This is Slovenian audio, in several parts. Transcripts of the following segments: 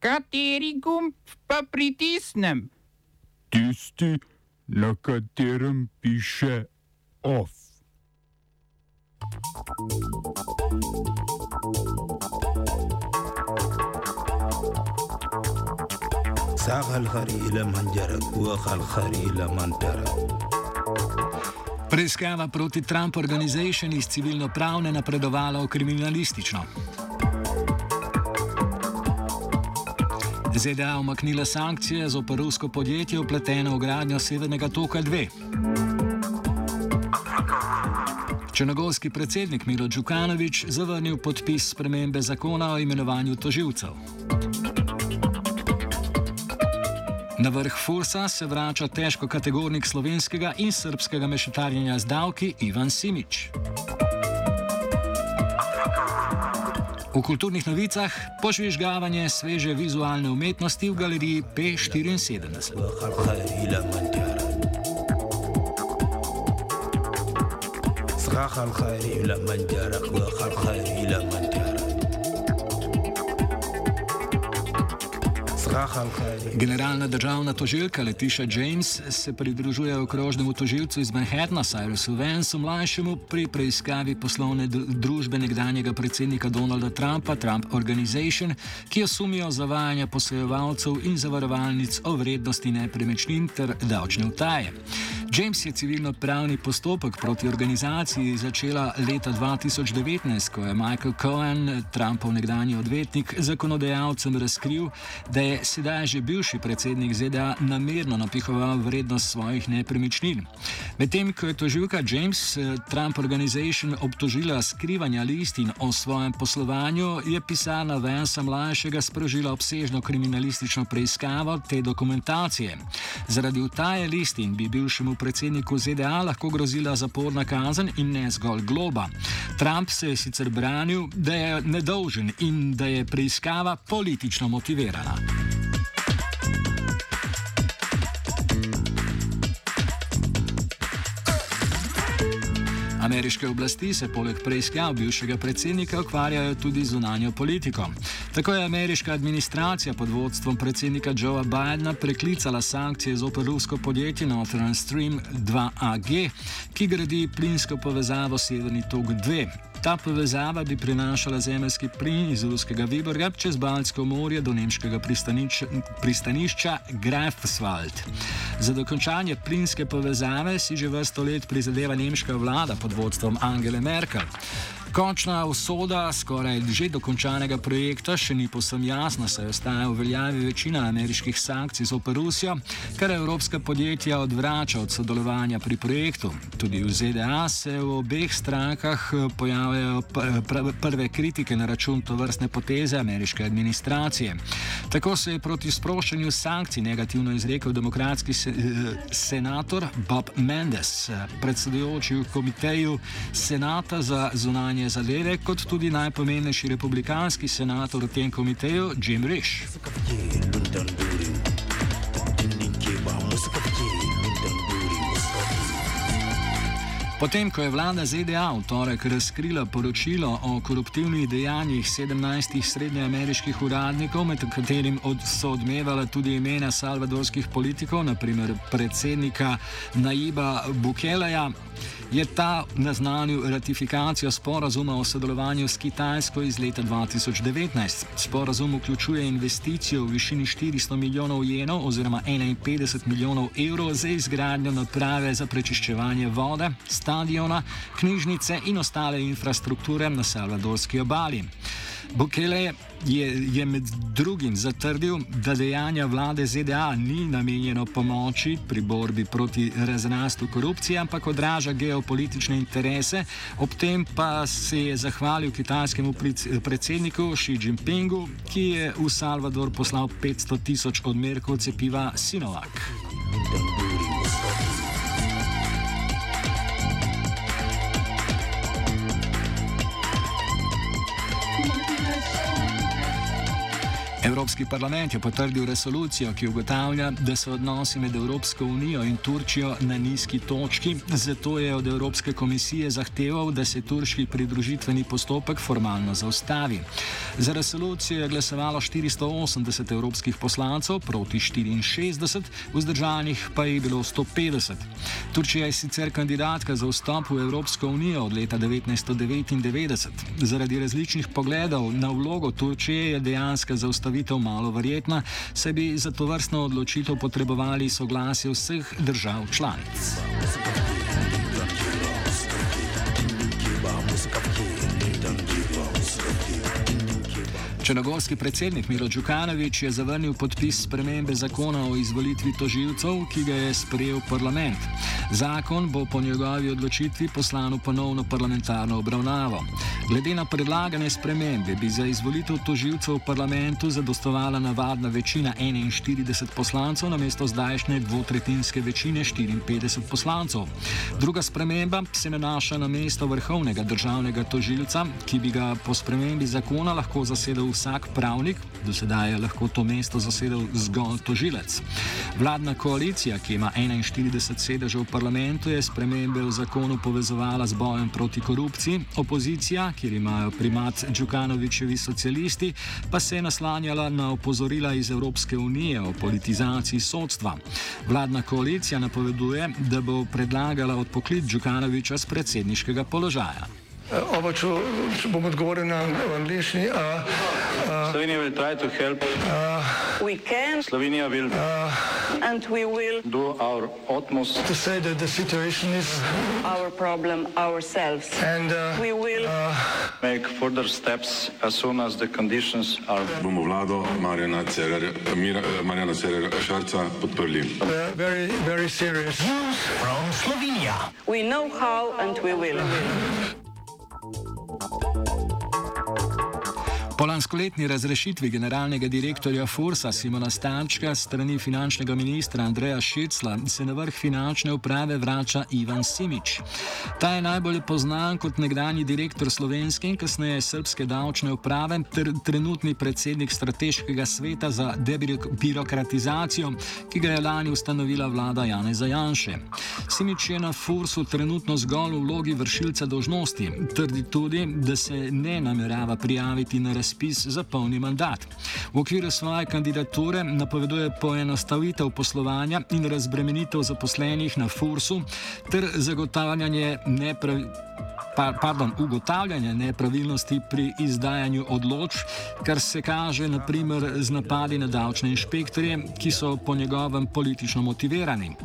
Kateri gumb pa pritisnem? Tisti, na katerem piše OF. ساق الخريل من جرك وخ الخريل من ترك Preiskava proti Trump Organization iz civilno-pravne napredovala v kriminalistično. ZDA omaknila sankcije za operusko podjetje upleteno v gradnjo Severnega toka 2. Črnogorski predsednik Milo Djukanovič zavrnil podpis spremembe zakona o imenovanju toživcev. Na vrh Fursa se vrača težko kategornik slovenskega in srpskega mešetarjenja z davki Ivan Simič. V kulturnih novicah požvižgavanje sveže vizualne umetnosti v galeriji P74. وخ الخريل من ترك صراخ الخريل من جرك وخ الخريل من ترك strahanka. Generalna državna tožilka Letiša James se pridružuje okrožnemu tožilcu iz Manhattna, Cyrusu Vansu mlajšemu, pri preiskavi poslovne družbe nekdanjega predsednika Donalda Trumpa, Trump Organization, ki jo sumijo zavajanja poslojevalcev in zavarovalnic o vrednosti nepremičnin ter davčne utaje. James je civilno-pravni postopek proti organizaciji začela leta 2019, ko je Michael Cohen, Trumpov nekdanji odvetnik, zakonodajalcem razkril, da je sedaj že bivši predsednik ZDA namerno napihoval vrednost svojih nepremičnin. Medtem ko je tožilka James eh, Trump Organization obtožila skrivanja listin o svojem poslovanju, je pisarna Vansa mlajšega sprožila obsežno kriminalistično preiskavo te dokumentacije. Zaradi utaje listin bi bivšemu predsedniku ZDA lahko grozila zaporna kazen in ne zgolj globa. Trump se je sicer branil, da je nedolžen in da je preiskava politično motivirana. Ameriške oblasti se poleg preiskav bivšega predsednika ukvarjajo tudi z zunanjo politiko. Tako je ameriška administracija pod vodstvom predsednika Joea Bidena preklicala sankcije zoper rusko podjetje Northern Stream 2AG, ki gradi plinsko povezavo Severni tok 2. Ta povezava bi prinašala zemljski plin iz ruskega Viborga čez Baltsko morje do nemškega pristanič, pristanišča Greifswald. Za dokončanje plinske povezave si že vrsto let prizadeva nemška vlada pod vodstvom Angele Merkel. Končna usoda skoraj že dokončanega projekta še ni posem jasna, saj ostaja v veljavi večina ameriških sankcij zoper Rusijo, kar evropska podjetja odvrača od sodelovanja pri projektu. Tudi v ZDA se v obeh strankah eh, pojavljajo pr- pr- prve kritike na račun to vrstne poteze ameriške administracije. Tako se je proti sproščanju sankcij negativno izrekel demokratski se, eh, senator Bob Mendes, eh, predsedujoči v komiteju Senata za zunanje zadeve, kot tudi najpomembnejši republikanski senator v tem komiteju Jim Risch. Potem, ko je vlada ZDA v torek razkrila poročilo o koruptivnih dejanjih 17 srednjeameriških uradnikov, med katerim od, so odmevala tudi imena salvadorskih politikov, naprimer predsednika Naiba Bukeleja, je ta naznanil ratifikacijo sporazuma o sodelovanju s Kitajsko iz leta 2019. Sporazum vključuje investicijo v višini 400 milijonov jenov oziroma 51 milijonov evrov za izgradnjo naprave za prečiščevanje vode, stadiona, knjižnice in ostale infrastrukture na salvadorski obali. Bukele je, je med drugim zatrdil, da dejanja vlade ZDA ni namenjeno pomoči pri borbi proti razrastu korupcije, ampak odraža geopolitične interese, ob tem pa se je zahvalil kitajskemu predsedniku Xi Jinpingu, ki je v Salvador poslal 500 tisoč odmerkov cepiva Sinovac. lundan duri Evropski parlament je potrdil resolucijo, ki ugotavlja, da so odnosi med Evropsko unijo in Turčijo na nizki točki, zato je od Evropske komisije zahteval, da se turški pridružitveni postopek formalno zaustavi. Za resolucijo je glasovalo 480 evropskih poslancev proti 64, vzdržanih pa je bilo 150. Turčija je sicer kandidatka za vstop v Evropsko unijo od leta 1999. Zaradi različnih pogledov na vlogo Turčije je dejanska zaustavitev malo verjetna, saj bi za to vrstno odločitev potrebovali soglasje vseh držav članic. Črnogorski predsednik Milo Đukanovič je zavrnil podpis spremembe zakona o izvolitvi tožilcev, ki ga je sprejel parlament. Zakon bo po njegovi odločitvi poslan v ponovno parlamentarno obravnavo. Glede na predlagane spremembe bi za izvolitev tožilcev v parlamentu zadostovala navadna večina 41 poslancev namesto zdajšnje dvotretinske večine 54 poslancev. Druga sprememba se nanaša na mesto vrhovnega državnega tožilca, ki bi ga po spremembi zakona lahko zasedel vsak pravnik, do sedaj je lahko to mesto zasedel zgolj tožilec. Vladna koalicija, ki ima 41 sedežev v parlamentu, je spremembe v zakonu povezovala z bojem proti korupciji, opozicija, kjer imajo primat Džukanovičevi socialisti, pa se je naslanjala na opozorila iz Evropske unije o politizaciji sodstva. Vladna koalicija napoveduje, da bo predlagala odpoklit Džukanoviča z predsedniškega položaja. Oba, če, če bom odgovoril na angliški. Slovenia will try to help. We can Slovenia will and we will do our utmost To say that the situation is, our problem ourselves. and uh, We will make further steps as soon as the conditions are bomo vlado Marjana Cererja, Mira, Marjana Cererja Šarca podprli. uh, very, very serious. we know how and we will. Po lanskoletni razrešitvi generalnega direktorja Fursa Simona Stančka strani finančnega ministra Andreja Šircla se na vrh finančne uprave vrača Ivan Simič. Ta je najbolj poznan kot nekdani direktor slovenske in kasneje srpske davčne uprave ter trenutni predsednik strateškega sveta za debirokratizacijo, ki ga je lani ustanovila vlada Janeza Janše. Simič je na Fursu trenutno zgolj v vlogi vršilca dožnosti. Trdi tudi, da se ne namerava prijaviti na razpis za polni mandat. V okviru svoje kandidature napoveduje poenostavitev poslovanja in razbremenitev zaposlenih na Fursu ter zagotavljanje nepravi. Pa, pardon, ugotavljanje nepravilnosti pri izdajanju odločb, kar se kaže naprimer z napadi na davčne inšpektorje, ki so po njegovem politično motivirani.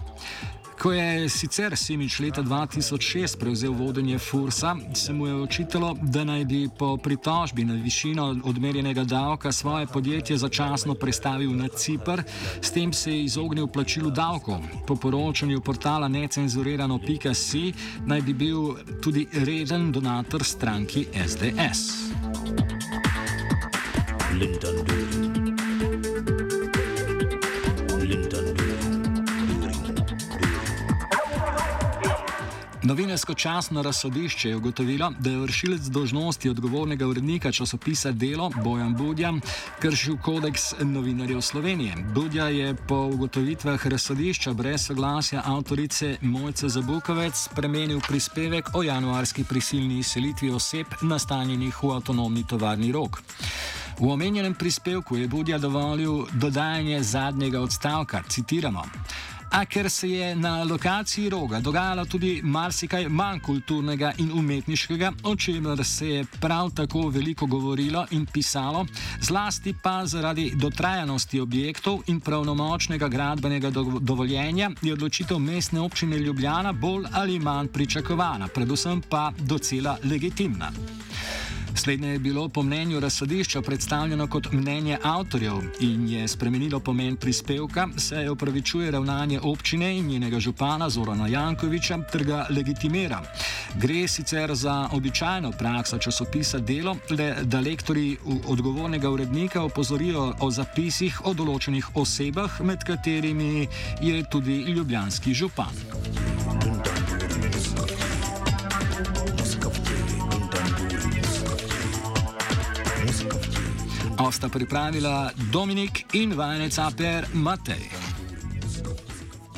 Ko je sicer Simič leta 2006 prevzel vodenje Fursa, se mu je očitalo, da naj bi po pritožbi na višino odmerjenega davka svoje podjetje začasno prestavil na Cipr, s tem se je izognil plačilu davkov. Po poročanju portala necenzurirano.si naj bi bil tudi reden donator stranki SDS. Novinarsko časno razsodišče je ugotovilo, da je vršilec dožnosti odgovornega urednika časopisa Delo Bojan Budja kršil kodeks novinarjev Slovenije. Budja je po ugotovitvah razsodišča brez soglasja avtorice Mojce Zabukovec spremenil prispevek o januarski prisilni izselitvi oseb nastanjenih v avtonomni tovarni rok. V omenjenem prispevku je Budja dovolil dodajanje zadnjega odstavka, citiramo. A ker se je na lokaciji roga dogajalo tudi marsikaj manj kulturnega in umetniškega, o čemer se je prav tako veliko govorilo in pisalo, zlasti pa zaradi dotrajanosti objektov in pravnomočnega gradbenega do dovoljenja, je odločitev mestne občine Ljubljana bolj ali manj pričakovana, predvsem pa docela legitimna. Slednje je bilo po mnenju razsodišča predstavljeno kot mnenje avtorjev in je spremenilo pomen prispevka, saj opravičuje ravnanje občine in njenega župana Zorana Jankoviča ter ga legitimira. Gre sicer za običajno prakso časopisa Delo, le da lektori odgovornega urednika opozorijo o zapisih o določenih osebah, med katerimi je tudi ljubljanski župan. Osta pripravila Dominik in vajenec Aper Matej.